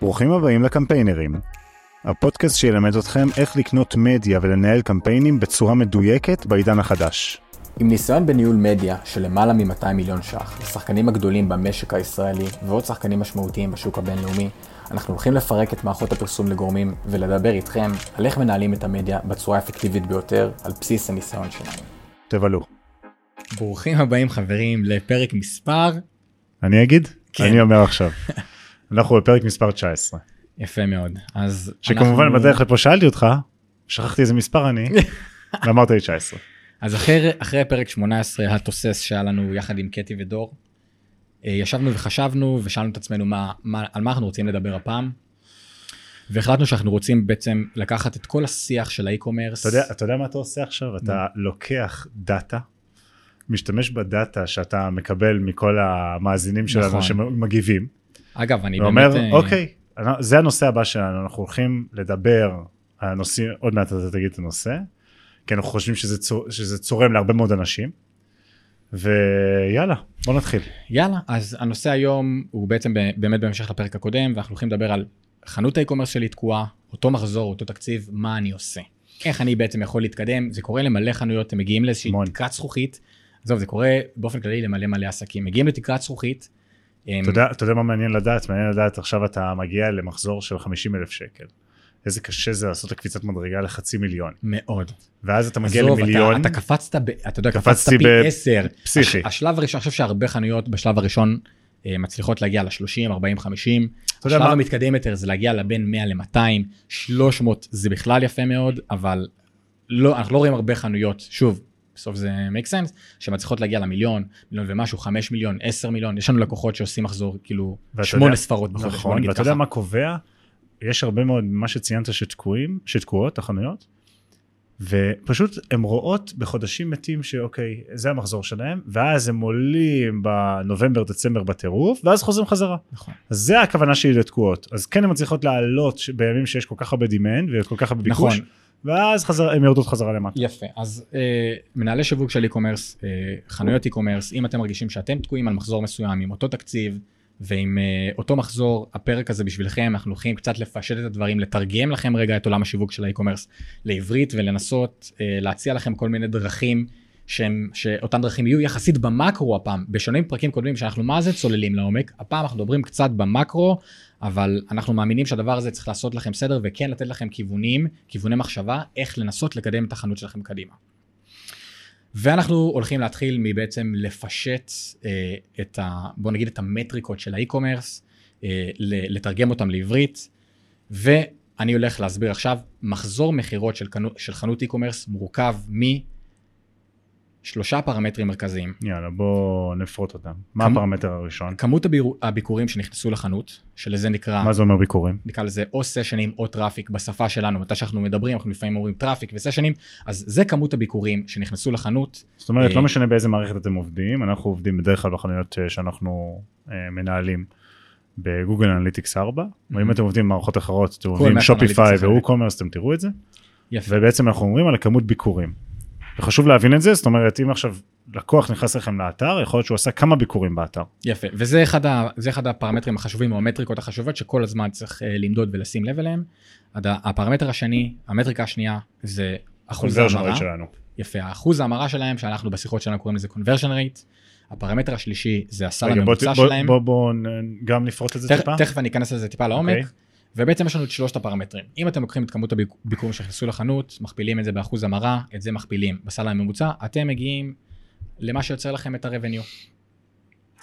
ברוכים הבאים לקמפיינרים, הפודקאסט שילמד אתכם איך לקנות מדיה ולנהל קמפיינים בצורה מדויקת בעידן החדש. עם ניסיון בניהול מדיה של למעלה מ-200 מיליון ש"ח, לשחקנים הגדולים במשק הישראלי ועוד שחקנים משמעותיים בשוק הבינלאומי, אנחנו הולכים לפרק את מערכות הפרסום לגורמים ולדבר איתכם על איך מנהלים את המדיה בצורה האפקטיבית ביותר על בסיס הניסיון שלנו. תבלו. ברוכים הבאים חברים לפרק מספר, אני אגיד? כן. אני אומר עכשיו. אנחנו בפרק מספר 19. יפה מאוד, אז שכמובן אנחנו- בדרך לפה שאלתי אותך, שכחתי איזה מספר אני, ואמרת לי 19. אז אחרי, אחרי פרק 18 התוסס שהיה לנו יחד עם קטי ודור, אה, ישבנו וחשבנו ושאלנו את עצמנו מה, מה, על מה אנחנו רוצים לדבר הפעם. והחלטנו שאנחנו רוצים בעצם לקחת את כל השיח של האי-קומרס. אתה יודע, אתה יודע מה אתה עושה עכשיו? אתה לוקח דאטה, משתמש בדאטה שאתה מקבל מכל המאזינים שלנו נכון. שמגיבים, אגב, אני ואומר, באמת... אה, אוקיי, זה הנושא הבא שלנו, אנחנו הולכים לדבר על הנושאים, עוד מעט אתה תגיד את הנושא, כי אנחנו חושבים שזה, צור, שזה צורם להרבה מאוד אנשים, ויאללה, בוא נתחיל. יאללה, אז הנושא היום הוא בעצם באמת בהמשך לפרק הקודם, ואנחנו הולכים לדבר על חנות האי-קומרס שלי תקועה, אותו מחזור, אותו תקציב, מה אני עושה. איך אני בעצם יכול להתקדם, זה קורה למלא חנויות, הם מגיעים לאיזושהי. תקרת זכוכית, עזוב, זה קורה באופן כללי למלא מלא עסקים, מגיעים לתקרת זכוכית, אתה יודע, מה מעניין לדעת? מעניין לדעת עכשיו אתה מגיע למחזור של 50 אלף שקל. איזה קשה זה לעשות הקפיצת מדרגה לחצי מיליון. מאוד. ואז אתה מגיע עזוב, למיליון, אתה, אתה קפצת, ב, אתה יודע, קפצת פי ב- 10. פסיכי. הש, השלב הראשון, אני חושב שהרבה חנויות בשלב הראשון אה, מצליחות להגיע ל-30, 40, 50. אתה יודע השלב מה? המתקדם יותר זה להגיע לבין 100 ל-200, 300 זה בכלל יפה מאוד, אבל לא, אנחנו לא רואים הרבה חנויות, שוב, בסוף זה make sense, שמצליחות להגיע למיליון, מיליון ומשהו, 5 מיליון, 10 מיליון, יש לנו לקוחות שעושים מחזור כאילו שמונה ספרות בחודש, בוא נכון, נגיד ואתה יודע. מה קובע? יש הרבה מאוד, מה שציינת שתקועים, שתקועות, החנויות, ופשוט הן רואות בחודשים מתים שאוקיי, זה המחזור שלהם, ואז הם עולים בנובמבר, דצמבר בטירוף, ואז חוזרים חזרה. נכון. אז זה הכוונה שלי לתקועות. אז כן הן מצליחות לעלות בימים שיש כל כך הרבה demand וכל כך הרבה ביקוש, נכון. ואז חזר, הן יורדות חזרה למטה. יפה, אז אה, מנהלי שיווק של e-commerce, אה, חנויות e-commerce, אם אתם מרגישים שאתם תקועים על מחזור מסוים עם אותו תקציב ועם אה, אותו מחזור, הפרק הזה בשבילכם, אנחנו הולכים קצת לפשט את הדברים, לתרגם לכם רגע את עולם השיווק של האי-קומרס לעברית ולנסות אה, להציע לכם כל מיני דרכים. שהם, שאותן דרכים יהיו יחסית במקרו הפעם, בשונה מפרקים קודמים שאנחנו מה זה צוללים לעומק, הפעם אנחנו מדברים קצת במקרו, אבל אנחנו מאמינים שהדבר הזה צריך לעשות לכם סדר וכן לתת לכם כיוונים, כיווני מחשבה, איך לנסות לקדם את החנות שלכם קדימה. ואנחנו הולכים להתחיל מבעצם לפשט אה, את ה... בוא נגיד את המטריקות של ה e-commerce, אה, לתרגם אותם לעברית, ואני הולך להסביר עכשיו, מחזור מכירות של, של חנות e-commerce מורכב משלושה פרמטרים מרכזיים. יאללה, בוא נפרוט אותם. מה כמ- הפרמטר הראשון? כמות הביקור- הביקורים שנכנסו לחנות, שלזה נקרא, מה זה אומר ביקורים? נקרא לזה או סשנים או traffic בשפה שלנו, מתי שאנחנו מדברים, אנחנו לפעמים אומרים traffic וסשנים, אז זה כמות הביקורים שנכנסו לחנות, זאת אומרת, אה, לא משנה באיזה מערכת אתם עובדים, אנחנו עובדים בדרך כלל בחנויות אה, שאנחנו אה, מנהלים בגוגל אנליטיקס 4, ואם אתם עובדים במערכות אחרות, אתם עובדים עם שופיפיי אחרת. ווקומרס, אתם תראו את זה, יפה. ובעצם אנחנו אומרים על הכמות ביקורים. וחשוב להבין את זה, זאת אומרת, אם עכשיו לקוח נכנס לכם לאתר, יכול להיות שהוא עשה כמה ביקורים באתר. יפה, וזה אחד, ה, זה אחד הפרמטרים החשובים או המטריקות החשובות שכל הזמן צריך אה, למדוד ולשים לב אליהם. הפרמטר השני, המטריקה השנייה זה אחוז ההמרה. שלנו. יפה, האחוז ההמרה שלהם שאנחנו בשיחות שלנו קוראים לזה conversion rate. הפרמטר השלישי זה הסל רגע, בוא, הממוצע בוא, שלהם. בוא, בוא נ- גם נפרוט את זה טיפה. תכף אני אכנס לזה טיפה לעומק. אוקיי. ובעצם יש לנו את שלושת הפרמטרים. אם אתם לוקחים את כמות הביקורים שנכנסו לחנות, מכפילים את זה באחוז המרה, את זה מכפילים בסל הממוצע, אתם מגיעים למה שיוצר לכם את ה-revenue.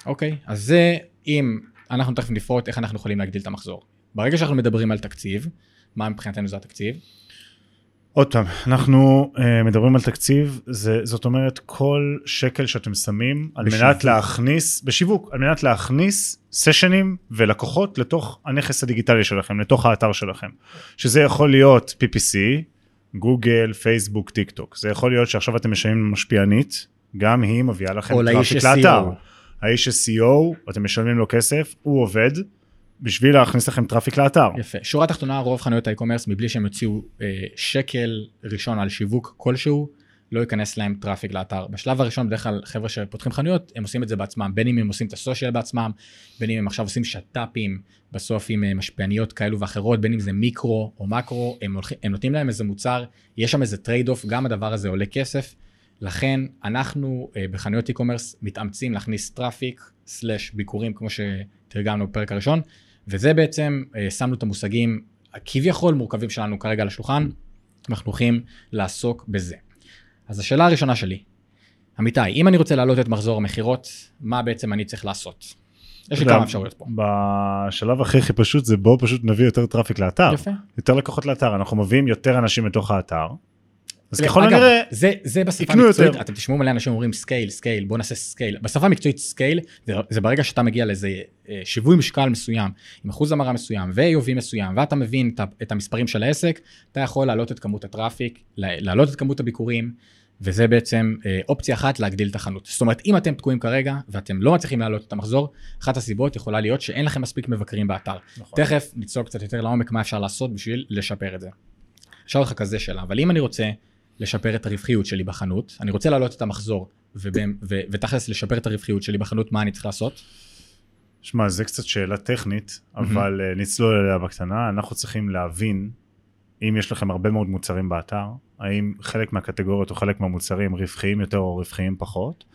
אוקיי? אז זה אם אנחנו תכף נפרוט איך אנחנו יכולים להגדיל את המחזור. ברגע שאנחנו מדברים על תקציב, מה מבחינתנו זה התקציב? עוד פעם, אנחנו uh, מדברים על תקציב, זה, זאת אומרת כל שקל שאתם שמים על בשיווק. מנת להכניס, בשיווק, על מנת להכניס סשנים ולקוחות לתוך הנכס הדיגיטלי שלכם, לתוך האתר שלכם. שזה יכול להיות PPC, גוגל, פייסבוק, טיק טוק. זה יכול להיות שעכשיו אתם משלמים למשפיענית, גם היא מביאה לכם או לאיש traffic ה-SEO. לאתר. האיש ה-SEO, אתם משלמים לו כסף, הוא עובד, בשביל להכניס לכם traffic לאתר. יפה. שורה תחתונה, רוב חנויות ה e-commerce, מבלי שהם יוציאו אה, שקל ראשון על שיווק כלשהו, לא ייכנס להם traffic לאתר. בשלב הראשון בדרך כלל חבר'ה שפותחים חנויות הם עושים את זה בעצמם בין אם הם עושים את ה social בעצמם בין אם הם עכשיו עושים שת"פים בסוף עם אה, משפיעניות כאלו ואחרות בין אם זה מיקרו או מקרו הם, הולכים, הם נותנים להם איזה מוצר יש שם איזה trade-off גם הדבר הזה עולה כסף. לכן אנחנו אה, בחנויות e-commerce מתאמצים להכניס traffic slash ביקורים כמו שתרגמנו בפרק הראשון וזה בעצם אה, שמנו את המושגים הכביכול מורכבים שלנו כרגע על השולחן אנחנו הולכים לעסוק בזה. אז השאלה הראשונה שלי, אמיתי, אם אני רוצה להעלות את מחזור המכירות, מה בעצם אני צריך לעשות? יש לי כמה אפשרויות פה. בשלב הכי הכי פשוט זה בואו פשוט נביא יותר traffic לאתר. יפה. יותר לקוחות לאתר, אנחנו מביאים יותר אנשים לתוך האתר. אז ככל הנראה, זה, זה בשפה המקצועית, יותר. אתם תשמעו מלא אנשים אומרים scale, scale, בוא נעשה scale. בשפה המקצועית scale, זה, זה ברגע שאתה מגיע לאיזה אה, שיווי משקל מסוים, עם אחוז המרה מסוים ו-AOV מסוים, ואתה מבין את, את המספרים של העסק, אתה יכול להעלות את כמות ה traffic, לה- להעלות את כמות הביקורים, וזה בעצם אה, אופציה אחת להגדיל את החנות. זאת אומרת, אם אתם תקועים כרגע ואתם לא מצליחים להעלות את המחזור, אחת הסיבות יכולה להיות שאין לכם מספיק מבקרים באתר. נכון. תכף נצלול קצת יותר לעומק מה אפשר לעשות בשביל לשפר את זה. אפשר לך כזה שאלה, אבל אם אני רוצה לשפר את הרווחיות שלי בחנות, אני רוצה להעלות את המחזור, ותכלס לשפר את הרווחיות שלי בחנות, מה אני צריך לעשות? שמע, זה קצת שאלה טכנית, אבל אה, נצלול אליה בקטנה. אנחנו צריכים להבין, אם יש לכם הרבה מאוד מוצרים באתר, האם חלק מהקטגוריות או חלק מהמוצרים רווחיים יותר או רווחיים פחות,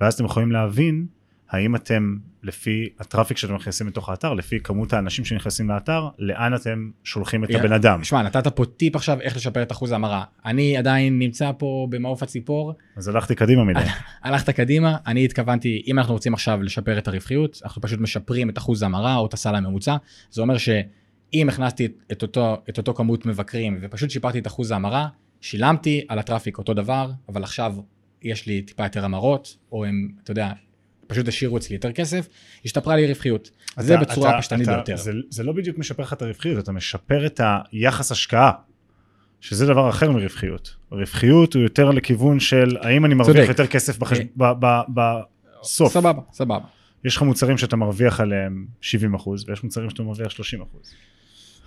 ואז אתם יכולים להבין האם אתם, לפי הטראפיק שאתם מכניסים לתוך האתר, לפי כמות האנשים שנכנסים לאתר, לאן אתם שולחים את יא- הבן אדם. שמע, נתת פה טיפ עכשיו איך לשפר את אחוז ההמרה. אני עדיין נמצא פה במעוף הציפור, אז הלכתי קדימה מדי. הלכת קדימה, אני התכוונתי, אם אנחנו רוצים עכשיו לשפר את הרווחיות, אנחנו פשוט משפרים את אחוז ההמרה או את הסל הממוצע, זה אומר שאם הכנסתי את אותו, את אותו כמות מבקרים ופשוט שיפרתי את אחוז ההמרה, שילמתי על הטראפיק אותו דבר, אבל עכשיו יש לי טיפה יותר המרות, או הם, אתה יודע, פשוט השאירו אצלי יותר כסף, השתפרה לי הרווחיות. זה אתה- בצורה אתה- פשטנית אתה- ביותר. זה, זה לא בדיוק משפר לך את הרווחיות, אתה משפר את היחס השקעה, שזה דבר אחר מרווחיות. רווחיות הוא יותר לכיוון של האם אני מרוויח צודק. יותר כסף בחש... אה. ב- ב- בסוף. סבבה, סבבה. יש לך מוצרים שאתה מרוויח עליהם 70 אחוז, ויש מוצרים שאתה מרוויח 30 אחוז.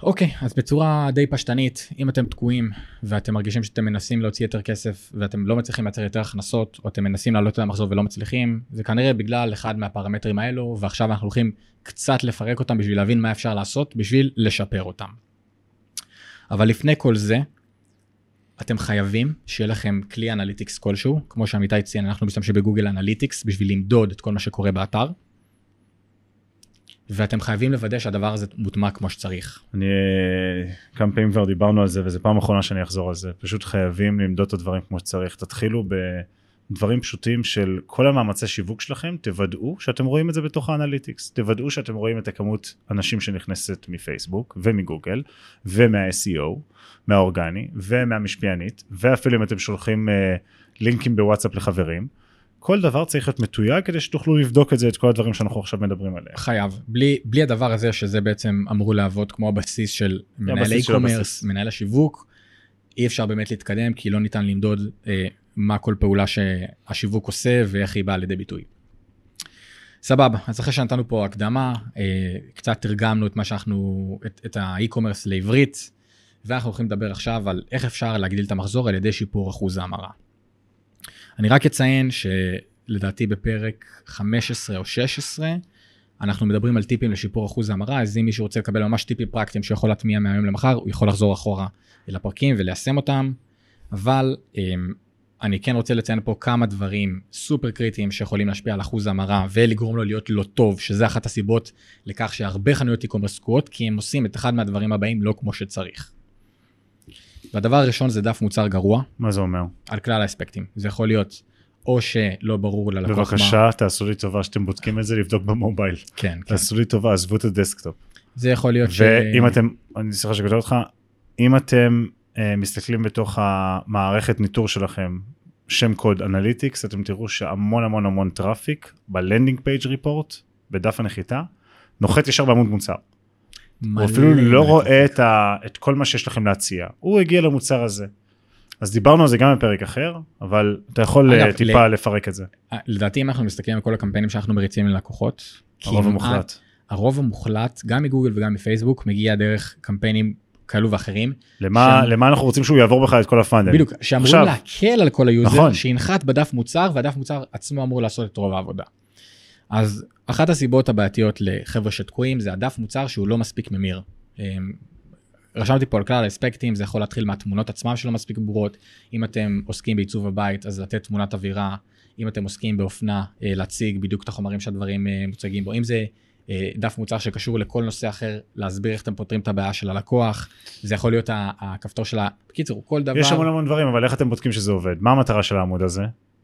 אוקיי, אז בצורה די פשטנית, אם אתם תקועים ואתם מרגישים שאתם מנסים להוציא יותר כסף ואתם לא מצליחים לייצר יותר הכנסות, או אתם מנסים לעלות את המחזור ולא מצליחים, זה כנראה בגלל אחד מהפרמטרים האלו, ועכשיו אנחנו הולכים קצת לפרק אותם בשביל להבין מה אפשר לעשות בשביל לשפר אותם. אבל לפני כל זה, אתם חייבים שיהיה לכם כלי analytics כלשהו, כמו שאמיתי ציין, אנחנו משתמשים בגוגל אנליטיקס בשביל למדוד את כל מה שקורה באתר. ואתם חייבים לוודא שהדבר הזה מוטמע כמו שצריך. אני כמה פעמים כבר דיברנו על זה וזו פעם אחרונה שאני אחזור על זה. פשוט חייבים למדוד את הדברים כמו שצריך. תתחילו בדברים פשוטים של כל המאמצי שיווק שלכם תוודאו שאתם רואים את זה בתוך האנליטיקס. תוודאו שאתם רואים את הכמות אנשים שנכנסת מפייסבוק ומגוגל ומה-SEO מהאורגני ומהמשפיענית ואפילו אם אתם שולחים אה, לינקים בוואטסאפ לחברים כל דבר צריך להיות מתויג כדי שתוכלו לבדוק את זה את כל הדברים שאנחנו עכשיו מדברים עליהם. חייב. בלי, בלי הדבר הזה, שזה בעצם אמור לעבוד כמו הבסיס של מנהל e-commerce. מנהל השיווק, אי אפשר באמת להתקדם, כי לא ניתן למדוד אה, מה כל פעולה שהשיווק עושה ואיך היא באה לידי ביטוי. סבבה, אז אחרי שנתנו פה הקדמה, אה, קצת תרגמנו את מה שאנחנו, את, את האי-קומרס לעברית, ואנחנו הולכים לדבר עכשיו על איך אפשר להגדיל את המחזור על ידי שיפור אחוז ההמרה. אני רק אציין שלדעתי בפרק 15 או 16, אנחנו מדברים על טיפים לשיפור אחוז ההמרה, אז אם מישהו רוצה לקבל ממש טיפים פרקטיים שיכול להטמיע מהיום למחר, הוא יכול לחזור אחורה אל הפרקים וליישם אותם, אבל אמ, אני כן רוצה לציין פה כמה דברים סופר קריטיים שיכולים להשפיע על אחוז ההמרה ולגרום לו להיות לא טוב, שזה אחת הסיבות לכך שהרבה חנויות e-commerce כי הם עושים את אחד מהדברים הבאים לא כמו שצריך. והדבר הראשון זה דף מוצר גרוע, מה זה אומר? על כלל האספקטים. זה יכול להיות או שלא ברור ללקוח מה... בבקשה תעשו לי טובה שאתם בודקים את זה לבדוק ב mobile. כן, כן. תעשו לי טובה עזבו את ה desktop. זה יכול להיות ש... ואם אתם, אני סליחה שקוטע אותך, אם אתם אה, מסתכלים בתוך המערכת ניטור שלכם, שם קוד analytics, אתם תראו שהמון המון המון traffic ב landing page report, בדף הנחיתה, נוחת ישר בעמוד מוצר. הוא אפילו לא מלא. רואה את, ה, את כל מה שיש לכם להציע, הוא הגיע למוצר הזה. אז דיברנו על זה גם בפרק אחר, אבל אתה יכול אגב, אה, טיפה לפרק את זה, אה, לדעתי אם אנחנו מסתכלים על כל הקמפיינים שאנחנו מריצים ללקוחות, הרוב המוחלט. הרוב המוחלט, גם מגוגל וגם מפייסבוק, מגיע דרך קמפיינים כאלו ואחרים. למה, שם- למה אנחנו רוצים שהוא יעבור בכלל את כל ה funnel? בדיוק, שאמורים עכשיו- להקל על כל היוזר, נכון. שינחת בדף מוצר, והדף מוצר עצמו אמור לעשות את רוב העבודה. אז אחת הסיבות הבעייתיות לחבר'ה שתקועים זה הדף מוצר שהוא לא מספיק ממיר. אמ, רשמתי פה על כלל האספקטים, זה יכול להתחיל מהתמונות עצמם שלא מספיק ברורות. אם אתם עוסקים בעיצוב הבית, אז לתת תמונת אווירה. אם אתם עוסקים באופנה, אה, להציג בדיוק את החומרים שהדברים אה, מוצגים בו. אם זה אה, דף מוצר שקשור לכל נושא אחר, להסביר איך אתם פותרים את הבעיה של הלקוח. זה יכול להיות הכפתור של ה... בקיצור, כל דבר... יש המון המון דברים, אבל איך אתם בודקים שזה עובד? מה המטרה של העמוד הזה?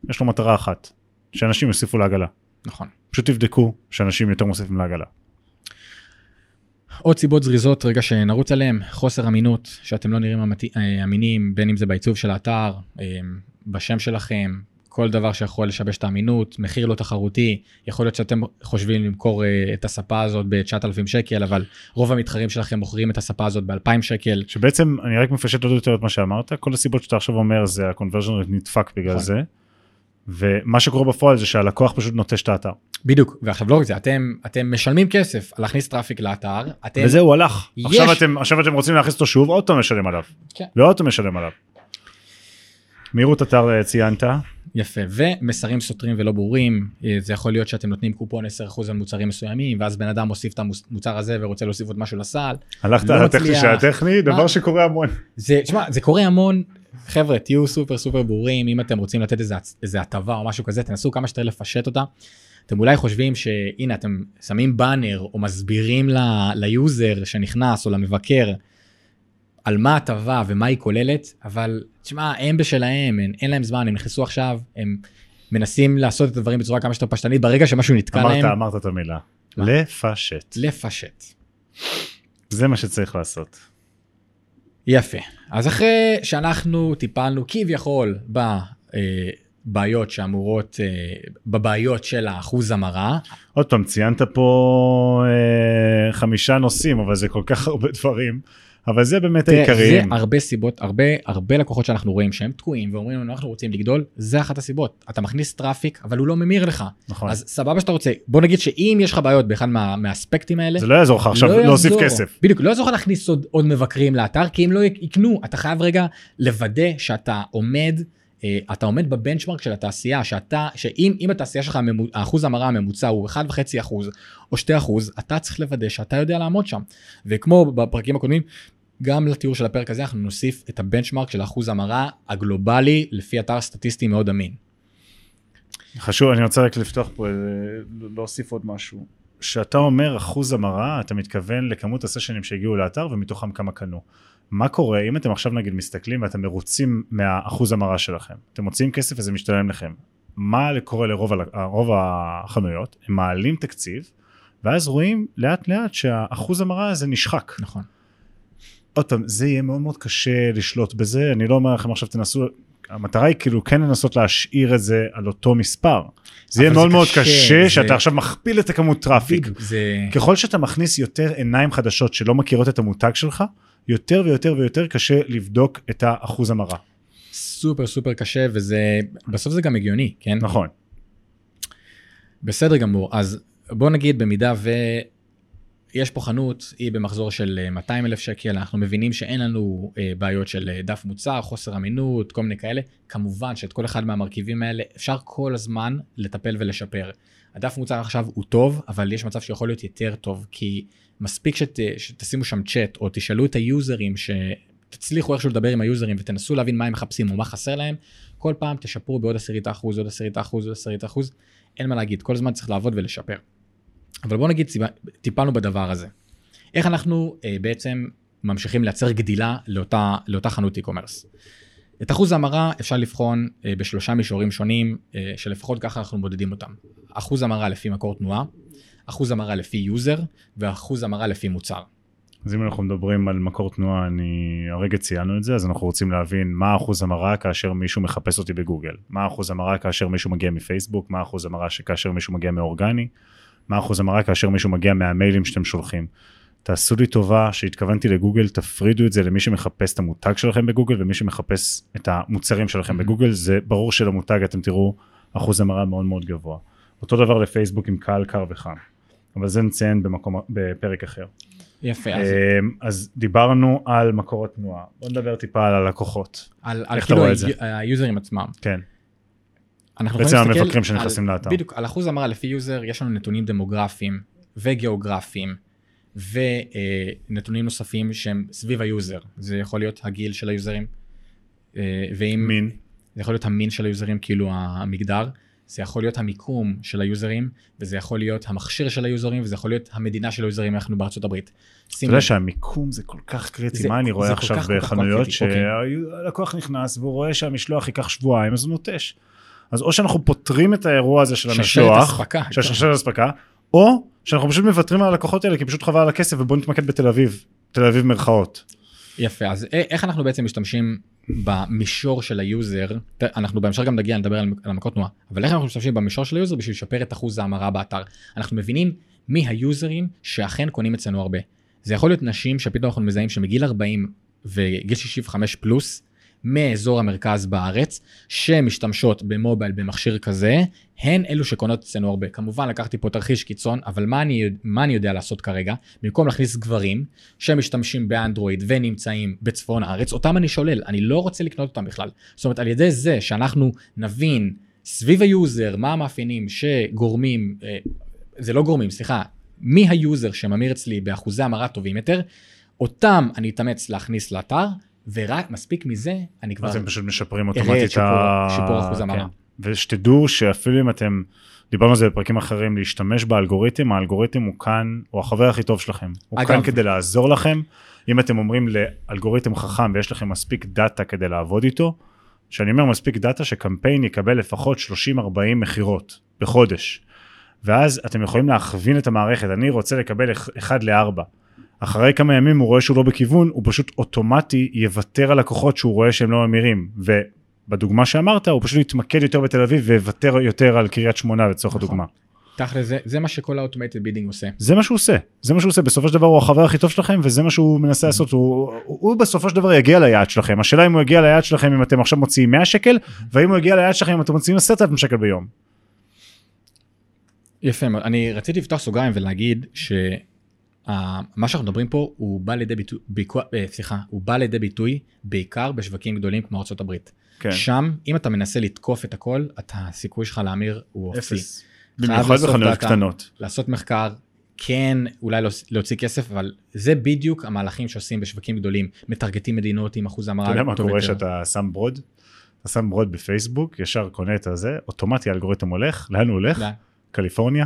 יש לו מטרה אחת, שאנשים יוסיפו לעגלה. נכון. פשוט תבדקו שאנשים יותר מוסיפים לעגלה. עוד סיבות זריזות רגע שנרוץ עליהם, חוסר אמינות, שאתם לא נראים אמתי- אה, אמינים, בין אם זה בעיצוב של האתר, אה, בשם שלכם, כל דבר שיכול לשבש את האמינות, מחיר לא תחרותי, יכול להיות שאתם חושבים למכור אה, את הספה הזאת ב-9,000 שקל, אבל רוב המתחרים שלכם מוכרים את הספה הזאת ב-2,000 שקל. שבעצם, אני רק מפשט עוד יותר את מה שאמרת, כל הסיבות שאתה עכשיו אומר זה ה-conversion נדפק בגלל נכון. זה, ומה שקורה בפועל זה שהלקוח פשוט נוטש את האתר. בדיוק, ועכשיו לא רק זה, אתם, אתם משלמים כסף על להכניס traffic לאתר, אתם... וזה הוא הלך. יש- עכשיו אתם, עכשיו אתם רוצים להכניס אותו שוב, עוד פעם לשלם עליו. כן. ועוד פעם לשלם עליו. מהירות אתר אה, ציינת, יפה, ומסרים סותרים ולא ברורים, אה, זה יכול להיות שאתם נותנים קופון 10% על מוצרים מסוימים, ואז בן אדם מוסיף את המוצר הזה ורוצה להוסיף עוד משהו לסל. הלכת לא על הטכני. של הטכני, דבר? שקורה המון. זה, תשמע, זה קורה המון, חבר'ה, תהיו סופר סופר ברורים, אם אתם רוצים לתת איזה, הטבה או משהו כזה, תנסו כמה שיותר לפשט אותה. אתם אולי חושבים שהנה, אתם שמים באנר או מסבירים ל- ליוזר שנכנס או למבקר על מה ההטבה ומה היא כוללת, אבל תשמע, הם בשלהם, אין, אין להם זמן, הם נכנסו עכשיו, הם מנסים לעשות את הדברים בצורה כמה שיותר פשטנית, ברגע שמשהו נתקע אמרת, להם, אמרת את המילה. מה? לפשט. לפשט. זה מה שצריך לעשות. יפה. אז אחרי שאנחנו טיפלנו כביכול בבעיות שאמורות, אה, בבעיות של האחוז המרה, עוד פעם, ציינת פה אה, חמישה נושאים, אבל זה כל כך הרבה דברים, אבל זה באמת העיקריים. זה הרבה סיבות, הרבה, הרבה לקוחות שאנחנו רואים שהם תקועים ואומרים לנו אנחנו רוצים לגדול, זה אחת הסיבות. אתה מכניס traffic, אבל הוא לא ממיר לך. נכון. אז סבבה שאתה רוצה, בוא נגיד שאם יש לך בעיות באחד מה, מהאספקטים האלה, זה לא יעזור לך עכשיו לא להוסיף. כסף. בדיוק, לא יעזור לך להכניס עוד, עוד מבקרים לאתר, כי הם לא יקנו. אתה חייב רגע לוודא שאתה עומד, אה, אתה עומד בבנצ'מרק של התעשייה, שאתה, שאם אם התעשייה שלך, האחוז המרה הממוצע הוא 1.5 אחוז או 2 אחוז, אתה צריך לוודא שאתה יודע לעמוד שם. וכמו בפרקים הקודמים, גם לתיאור של הפרק הזה אנחנו נוסיף את הבנצ'מרק של האחוז המרה הגלובלי לפי אתר סטטיסטי מאוד אמין. חשוב, אני רוצה רק לפתוח פה, להוסיף עוד משהו. כשאתה אומר אחוז המרה, אתה מתכוון לכמות הסשנים שהגיעו לאתר ומתוכם כמה קנו. מה קורה אם אתם עכשיו נגיד מסתכלים ואתם מרוצים מהאחוז המרה שלכם? אתם מוציאים כסף וזה משתלם לכם. מה קורה לרוב רוב החנויות? הם מעלים תקציב, ואז רואים לאט לאט שהאחוז המרה הזה נשחק. נכון. עוד פעם, זה יהיה מאוד מאוד קשה לשלוט בזה, אני לא אומר לכם עכשיו תנסו, המטרה היא כאילו כן לנסות להשאיר את זה על אותו מספר. זה יהיה מאוד זה מאוד קשה, קשה זה- שאתה עכשיו מכפיל את הכמות traffic. זה... ככל שאתה מכניס יותר עיניים חדשות שלא מכירות את המותג שלך, יותר ויותר ויותר קשה לבדוק את האחוז המרה. סופר סופר קשה וזה בסוף זה גם הגיוני כן נכון. בסדר גמור אז בוא נגיד במידה ויש פה חנות היא במחזור של אה, 200 אלף שקל אנחנו מבינים שאין לנו אה, בעיות של אה, דף מוצר חוסר אמינות כל מיני כאלה כמובן שאת כל אחד מהמרכיבים האלה אפשר כל הזמן לטפל ולשפר. הדף מוצר עכשיו הוא טוב אבל יש מצב שיכול להיות יותר טוב כי מספיק שת, שתשימו שם צ'אט או תשאלו את היוזרים ש... תצליחו איכשהו לדבר עם היוזרים ותנסו להבין מה הם מחפשים או מה חסר להם, כל פעם תשפרו בעוד עשירית האחוז, עוד עשירית האחוז, עוד עשירית האחוז, אין מה להגיד, כל הזמן צריך לעבוד ולשפר. אבל בוא נגיד, טיפלנו בדבר הזה. איך אנחנו אה, בעצם ממשיכים לייצר גדילה לאותה, לאותה חנות e-commerce. את אחוז ההמרה אפשר לבחון אה, בשלושה מישורים שונים, אה, שלפחות ככה אנחנו מודדים אותם. אחוז המרה לפי מקור תנועה, אחוז המרה לפי יוזר, ואחוז המרה לפי מוצר. אז אם אנחנו מדברים על מקור תנועה, אני הרגע ציינו את זה, אז אנחנו רוצים להבין מה אחוז המרה כאשר מישהו מחפש אותי בגוגל, מה אחוז המרה כאשר מישהו מגיע מפייסבוק, מה אחוז המרה כאשר מישהו מגיע מאורגני, מה אחוז המרה כאשר מישהו מגיע מהמיילים שאתם שולחים. תעשו לי טובה שהתכוונתי לגוגל, תפרידו את זה למי שמחפש את המותג שלכם בגוגל ומי שמחפש את המוצרים שלכם Mhm. בגוגל, זה ברור שלמותג אתם תראו אחוז המרה מאוד מאוד גבוה. אותו דבר לפייסבוק עם קהל קר וחם. אבל זה נציין במקום, בפרק אחר. יפה, אז אמ, אז דיברנו על מקורות תנועה, בוא נדבר טיפה על הלקוחות. על, על כאילו היוזרים עצמם. כן, אנחנו בעצם המבקרים שנכנסים לאתר. בדיוק, על אחוז המרה לפי יוזר יש לנו נתונים דמוגרפיים וגיאוגרפיים ונתונים נוספים שהם סביב היוזר. זה יכול להיות הגיל של היוזרים, אה, ואם... מין, זה יכול להיות המין של היוזרים, כאילו המגדר, זה יכול להיות המיקום של היוזרים, וזה יכול להיות המכשיר של היוזרים, וזה יכול להיות המדינה של היוזרים, אנחנו בארצות הברית. אתה יודע שהמיקום זה כל כך קריטי, זה- מה אני רואה עכשיו כך, בחנויות אוקיי. שהלקוח נכנס והוא רואה שהמשלוח ייקח שבועיים אז הוא נוטש. אז או שאנחנו פותרים את האירוע הזה של המשלוח. של שרשרת אספקה, או שאנחנו פשוט מוותרים על הלקוחות האלה כי פשוט חבל על הכסף ובוא נתמקד בתל אביב, תל אביב מירכאות. יפה, אז איך אנחנו בעצם משתמשים במישור של היוזר, אנחנו בהמשך גם נגיע לדבר על, על המקור תנועה, אבל איך אנחנו משתמשים במישור של היוזר בשביל לשפר את אחוז ההמרה באתר. אנחנו מבינים מי היוזרים שאכן קונים אצלנו הרבה. זה יכול להיות נשים שפתאום אנחנו מזהים שמגיל 40 וגיל 65 פלוס, מאזור המרכז בארץ, שמשתמשות במובייל במכשיר כזה, הן אלו שקונות אצלנו הרבה. כמובן לקחתי פה תרחיש קיצון, אבל מה אני, מה אני יודע לעשות כרגע? במקום להכניס גברים שמשתמשים באנדרואיד ונמצאים בצפון הארץ, אותם אני שולל, אני לא רוצה לקנות אותם בכלל. זאת אומרת, על ידי זה שאנחנו נבין סביב היוזר מה המאפיינים שגורמים, אה, זה לא גורמים, סליחה, מי היוזר שממיר אצלי באחוזי המרה טובים יותר, אותם אני אתאמץ להכניס לאתר, ורק מספיק מזה, אני כבר... אז הם פשוט משפרים אוטומטית את שיפור- שיפור אחוז המרה. כן. ושתדעו שאפילו אם אתם, דיברנו על זה בפרקים אחרים, להשתמש באלגוריתם, האלגוריתם הוא כאן, הוא החבר הכי טוב שלכם. הוא אגב- כאן כדי לעזור לכם. אם אתם אומרים לאלגוריתם חכם ויש לכם מספיק data כדי לעבוד איתו, שאני אומר מספיק data שקמפיין יקבל לפחות 30-40 מכירות בחודש. ואז אתם יכולים להכווין את המערכת, אני רוצה לקבל 1 ל-4. אחרי כמה ימים הוא רואה שהוא לא בכיוון, הוא פשוט אוטומטי יוותר על לקוחות שהוא רואה שהם לא ממירים. ובדוגמה שאמרת, הוא פשוט יתמקד יותר בתל אביב ויוותר יותר על קריית שמונה לצורך נכון. הדוגמה. תכל'ס זה, זה מה שכל ה automated bidding עושה. זה מה שהוא עושה, זה מה שהוא עושה, בסופו של דבר הוא החבר הכי טוב שלכם וזה מה שהוא מנסה לעשות, הוא, הוא, הוא בסופו של דבר יגיע ליעד שלכם, השאלה אם הוא יגיע ליעד שלכם אם אתם עכשיו מוציאים 100 שקל, והאם הוא יגיע ליעד שלכם אם אתם מוציאים 10,000 שקל ביום. יפה מאוד. אני רציתי לפתוח סוגריים ולהגיד שמה שאנחנו מדברים פה הוא בא לידי ביטוי, ביקו- אה, סליחה, הוא בא לידי ביטוי בעיקר בשווקים גדולים כמו ארה"ב. כן. שם, אם אתה מנסה לתקוף את הכל, אתה, הסיכוי שלך להמיר הוא אפסי. אפס. במיוחד בחנויות. קטנות. לעשות מחקר, כן, אולי להוצ- להוציא כסף, אבל זה בדיוק המהלכים שעושים בשווקים גדולים, מטרגטים מדינות עם אחוז המרה אתה יודע מה קורה יותר. שאתה שם ברוד? אתה שם ברוד בפייסבוק, ישר קונה את הזה, אוטומטי האלגוריתם הולך, לאן הוא הולך? לא. קליפורניה,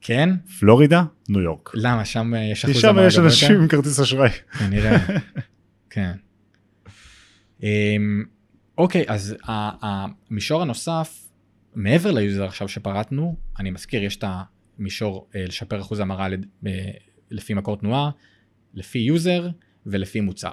כן? פלורידה, ניו יורק. למה? שם יש אחוז שם יש אנשים? עם כרטיס אשראי. כנראה, כן. אמ, אוקיי, אז המישור הנוסף, מעבר ליוזר עכשיו שפרטנו, אני מזכיר, יש את המישור אה, לשפר אחוז המרה אה, לפי מקור תנועה, לפי יוזר ולפי מוצר.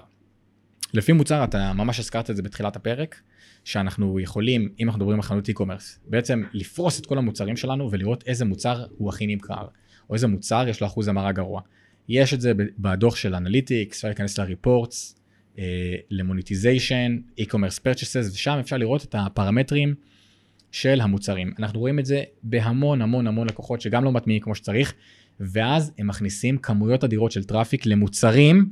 לפי מוצר, אתה ממש הזכרת את זה בתחילת הפרק, שאנחנו יכולים, אם אנחנו מדברים על חנות e-commerce, בעצם לפרוס את כל המוצרים שלנו ולראות איזה מוצר הוא הכי נמכר, או איזה מוצר יש לו אחוז המרה גרוע. יש את זה בדוח של אנליטיקס, אפשר להיכנס ל reports, ל monetization, e-commerce purchases, ושם אפשר לראות את הפרמטרים של המוצרים. אנחנו רואים את זה בהמון המון המון לקוחות שגם לא מטמיעים כמו שצריך, ואז הם מכניסים כמויות אדירות של traffic למוצרים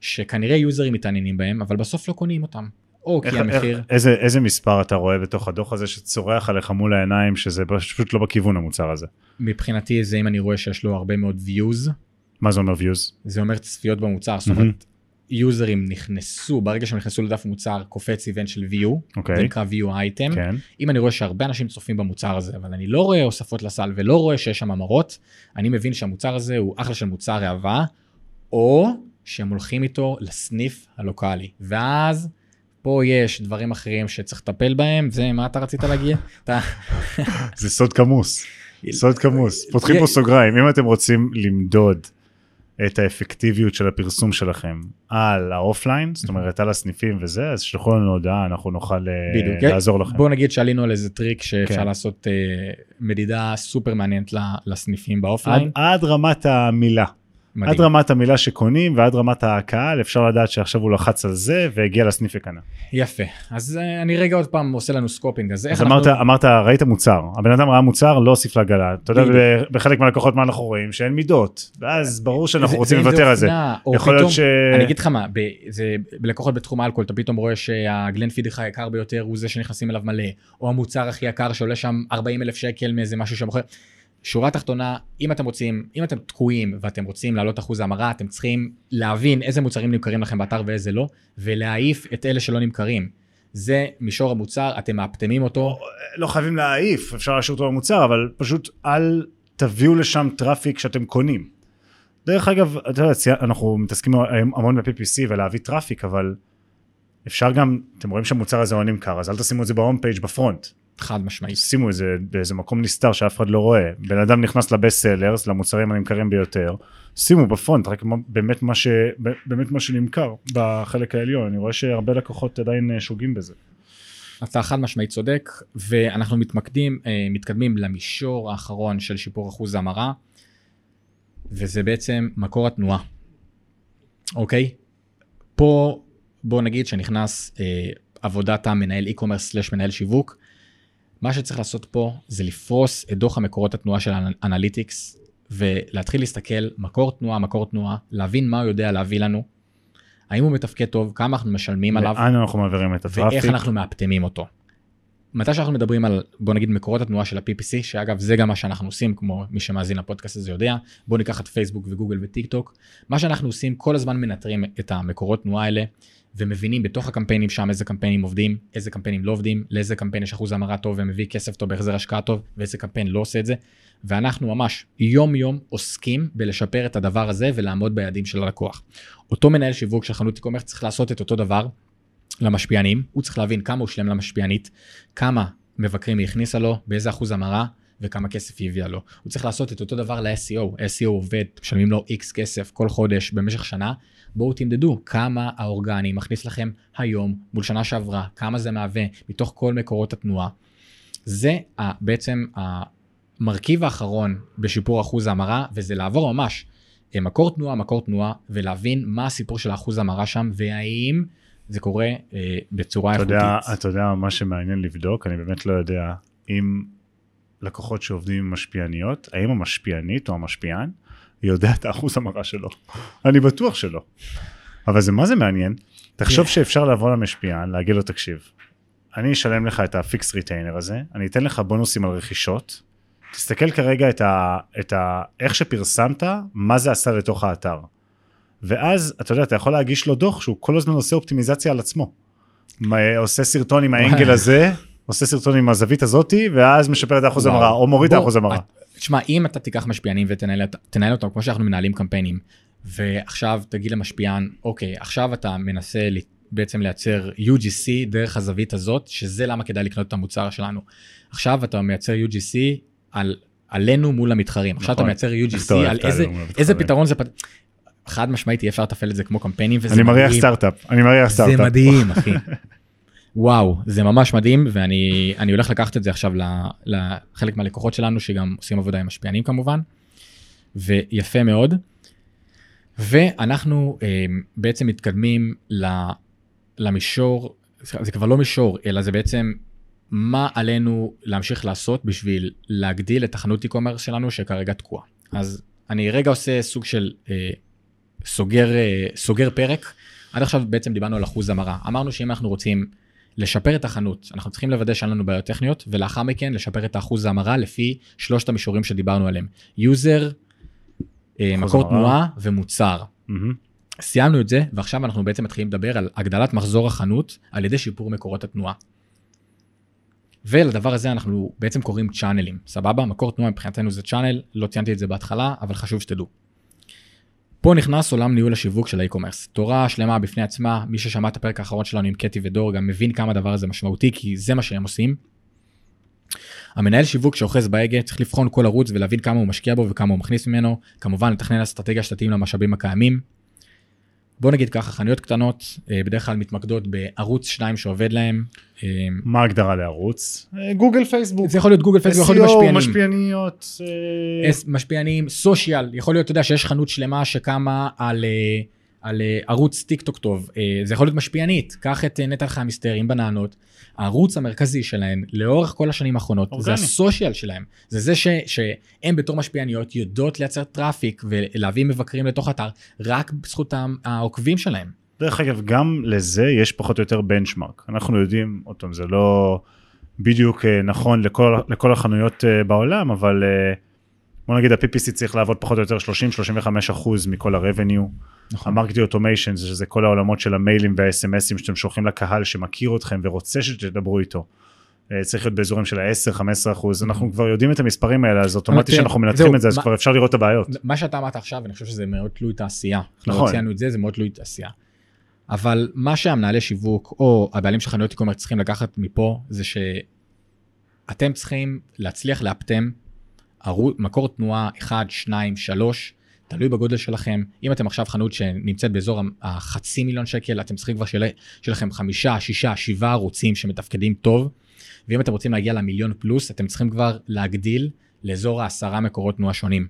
שכנראה יוזרים מתעניינים בהם, אבל בסוף לא קונים אותם. או כי איך- המחיר, איך- איזה- איזה מספר אתה רואה בתוך הדוח הזה שצורח עליך מול העיניים שזה פשוט לא בכיוון המוצר הזה? מבחינתי זה אם אני רואה שיש לו הרבה מאוד views, מה זה אומר views? זה אומר צפיות במוצר, זאת. אומרת, יוזרים נכנסו, ברגע שהם נכנסו לדף מוצר, קופץ איבנט של view, זה אוקיי, נקרא view item. כן. אם אני רואה שהרבה אנשים צופים במוצר הזה, אבל אני לא רואה הוספות לסל ולא רואה שיש שם המרות, אני מבין שהמוצר הזה הוא אחלה של מוצר ראווה, או שהם הולכים איתו לסניף הלוקאלי. ואז פה יש דברים אחרים שצריך לטפל בהם, זה מה אתה רצית להגיע? זה סוד כמוס, סוד כמוס. פותחים פה סוגריים, אם אתם רוצים למדוד את האפקטיביות של הפרסום שלכם על האופליין, זאת אומרת על הסניפים וזה, אז שלחו לנו הודעה, אנחנו נוכל אה, בדיוק. לעזור לכם. בואו נגיד שעלינו על איזה טריק שאפשר כן. לעשות אה, מדידה סופר מעניינת לסניפים עד, באופליין. עד רמת המילה. מדהים. עד רמת המילה שקונים ועד רמת הקהל אפשר לדעת שעכשיו הוא לחץ על זה והגיע לסניף וקנה. יפה. אז אה, אני רגע עוד פעם עושה לנו scoping. אז איך אז אמרת, אנחנו... אמרת ראית מוצר, הבן אדם ראה מוצר לא הוסיף לעגלה, אתה יודע בחלק מהלקוחות מה אנחנו רואים שאין מידות, ואז ברור שאנחנו זה- רוצים לוותר על זה. יכול להיות פתאום- ש... אני אגיד לך מה, ב- זה, בלקוחות בתחום האלכוהול אתה פתאום רואה שה Glenfiddich היקר ביותר הוא זה שנכנסים אליו מלא, או המוצר הכי יקר שעולה שם 40 אלף שקל מאיזה משהו שמוכר. שורה תחתונה, אם אתם רוצים, אם אתם תקועים ואתם רוצים להעלות אחוז ההמרה, אתם צריכים להבין איזה מוצרים נמכרים לכם באתר ואיזה לא, ולהעיף את אלה שלא נמכרים. זה מישור המוצר, אתם מאפטמים אותו, לא חייבים להעיף, אפשר להשאיר אותו במוצר, אבל פשוט אל תביאו לשם traffic שאתם קונים. דרך אגב, אתה יודע, אנחנו מתעסקים המון ב-PPC ולהביא traffic, אבל אפשר גם, אתם רואים שהמוצר הזה לא נמכר, אז אל תשימו את זה ב home page ב front. חד משמעית. שימו את זה באיזה מקום נסתר שאף אחד לא רואה. בן אדם נכנס ל best sellers, למוצרים הנמכרים ביותר, שימו ב front רק באמת מה, ש, באמת מה שנמכר בחלק העליון. אני רואה שהרבה לקוחות עדיין אה, שוגים בזה. אתה חד משמעית צודק, ואנחנו מתמקדים, אה, מתקדמים למישור האחרון של שיפור אחוז ההמרה, וזה בעצם מקור התנועה. אוקיי? פה בוא נגיד שנכנס אה, עבודת המנהל e-commerce slash מנהל שיווק. מה שצריך לעשות פה זה לפרוס את דוח המקורות התנועה של Analytics, ולהתחיל להסתכל מקור תנועה, מקור תנועה, להבין מה הוא יודע להביא לנו, האם הוא מתפקד טוב, כמה אנחנו משלמים עליו. לאן אנחנו מעבירים את ה traffic? ואיך אנחנו מאפטמים אותו. מתי שאנחנו מדברים על בוא נגיד מקורות התנועה של ה-PPC שאגב זה גם מה שאנחנו עושים כמו מי שמאזין לפודקאסט הזה יודע בוא ניקח את פייסבוק וגוגל וטיק טוק מה שאנחנו עושים כל הזמן מנטרים את המקורות תנועה האלה ומבינים בתוך הקמפיינים שם איזה קמפיינים עובדים איזה קמפיינים לא עובדים לאיזה קמפיין יש אחוז המרה טוב ומביא כסף טוב בהחזר השקעה טוב ואיזה קמפיין לא עושה את זה ואנחנו ממש יום יום עוסקים בלשפר את הדבר הזה ולעמוד ביעדים של הלקוח. אותו מנהל שיווק של חנות e-commerce צריך לעשות את אותו דבר למשפיענים, הוא צריך להבין כמה הוא שילם למשפיענית, כמה מבקרים היא הכניסה לו, באיזה אחוז המרה וכמה כסף היא הביאה לו. הוא צריך לעשות את אותו דבר ל-SEO, SEO עובד, משלמים לו X כסף כל חודש במשך שנה, בואו תמדדו כמה האורגני מכניס לכם היום מול שנה שעברה, כמה זה מהווה מתוך כל מקורות התנועה. זה בעצם המרכיב האחרון בשיפור אחוז ההמרה, וזה לעבור ממש אה, מקור תנועה, מקור תנועה, ולהבין מה הסיפור של האחוז ההמרה שם, והאם זה קורה אה, בצורה אתה איכותית. יודע, אתה יודע מה שמעניין לבדוק, אני באמת לא יודע אם לקוחות שעובדים עם משפיעניות, האם המשפיענית או המשפיען יודע את האחוז המרה שלו. אני בטוח שלא. אבל זה מה זה מעניין, תחשוב כן. שאפשר לבוא למשפיען, להגיד לו תקשיב, אני אשלם לך את ה fix retainer הזה, אני אתן לך בונוסים על רכישות, תסתכל כרגע את ה, את ה... איך שפרסמת, מה זה עשה לתוך האתר. ואז, אתה יודע, אתה יכול להגיש לו דוח שהוא כל הזמן עושה אופטימיזציה על עצמו. עושה סרטון עם האנגל הזה, עושה סרטון עם הזווית הזאתי, ואז משפר את האחוז. המרה, או מוריד את האחוז המרה. תשמע, אם אתה תיקח משפיענים ותנהל תנהל אותם כמו שאנחנו מנהלים קמפיינים, ועכשיו תגיד למשפיען, אוקיי, עכשיו אתה מנסה בעצם לייצר UGC דרך הזווית הזאת, שזה למה כדאי לקנות את המוצר שלנו. עכשיו אתה מייצר UGC על, עלינו מול המתחרים. עכשיו אתה נכון. מייצר UGC על איזה, איזה. פתרון זה... פת- חד משמעית אי אפשר לתפעל את זה כמו קמפיינים וזה אני מריח מדהים. סטארט-אפ, אני מריח זה סטארט-אפ. מדהים, אחי. וואו, זה ממש מדהים, ואני אני הולך לקחת את זה עכשיו לחלק מהלקוחות שלנו, שגם עושים עבודה עם משפיענים כמובן, ויפה מאוד. ואנחנו אה, בעצם מתקדמים ל- למישור, זה כבר לא מישור, אלא זה בעצם מה עלינו להמשיך לעשות בשביל להגדיל את החנות e-commerce שלנו שכרגע תקועה. אז אני רגע עושה סוג של אה, סוגר, אה, סוגר פרק. עד עכשיו בעצם דיברנו על אחוז המרה. אמרנו שאם אנחנו רוצים לשפר את החנות, אנחנו צריכים לוודא שאין לנו בעיות טכניות, ולאחר מכן לשפר את האחוז ההמרה לפי שלושת המישורים שדיברנו עליהם. user, אה, מקור המרה. תנועה ומוצר. סיימנו סיימנו את זה, ועכשיו אנחנו בעצם מתחילים לדבר על הגדלת מחזור החנות על ידי שיפור מקורות התנועה. ולדבר הזה אנחנו בעצם קוראים channelים, סבבה? מקור תנועה מבחינתנו זה channel, לא ציינתי את זה בהתחלה, אבל חשוב שתדעו. פה נכנס עולם ניהול השיווק של האי-קומרס. תורה שלמה בפני עצמה, מי ששמע את הפרק האחרון שלנו עם קטי ודור גם מבין כמה הדבר הזה משמעותי, כי זה מה שהם עושים. המנהל שיווק שאוחז בהגה צריך לבחון כל ערוץ ולהבין כמה הוא משקיע בו וכמה הוא מכניס ממנו, כמובן לתכנן אסטרטגיה שתתאים למשאבים הקיימים. בוא נגיד ככה, חנויות קטנות אה, בדרך כלל מתמקדות בערוץ 2 שעובד להם. אה, מה ההגדרה לערוץ? אה, גוגל פייסבוק. זה יכול להיות גוגל פייסבוק, יכול להיות SEO, משפיענים. משפיעניות. אה, אס- משפיענים, social, יכול להיות, אתה יודע, שיש חנות שלמה שקמה על, על אה, ערוץ טיק טוק טוב, אה, זה יכול להיות משפיענית, קח את אה, נטע חיים מסתר עם בננות, הערוץ המרכזי שלהן לאורך כל השנים האחרונות, זה אורגני. ה social שלהם, זה זה ש, שהם בתור משפיעניות יודעות לייצר traffic ולהביא מבקרים לתוך אתר, רק בזכות העוקבים שלהם. דרך אגב, גם לזה יש פחות או יותר benchmark. אנחנו יודעים, עוד פעם, זה לא בדיוק נכון לכל, לכל החנויות בעולם, אבל בוא נגיד ה-PPC צריך לעבוד פחות או יותר 30-35 אחוז מכל ה-revenue. נכון. המרקטי אוטומיישן, שזה כל העולמות של המיילים והאס.אם.אסים שאתם שולחים לקהל שמכיר אתכם ורוצה שתדברו איתו. אה, צריך להיות באזורים של ה-10-15 אחוז, אנחנו כבר יודעים את המספרים האלה, אז אוטומטי שאנחנו מנתחים את זה, אז כבר אפשר לראות את הבעיות. מה שאתה אמרת עכשיו, אני חושב שזה מאוד תלוי תעשייה. אנחנו נכון. לא ציינו את זה, זה מאוד תלוי תעשייה. אבל מה שהמנהלי שיווק או הבעלים של חנויות e-commerce צריכים לקחת מפה, זה שאתם צריכים להצליח לאפטם מקור תנועה 1, 2, 3, תלוי בגודל שלכם. אם אתם עכשיו חנות שנמצאת באזור החצי מיליון שקל, אתם צריכים כבר שיהיה לכם חמישה, שישה, שבעה ערוצים שמתפקדים טוב. ואם אתם רוצים להגיע למיליון פלוס, אתם צריכים כבר להגדיל לאזור העשרה מקורות תנועה שונים.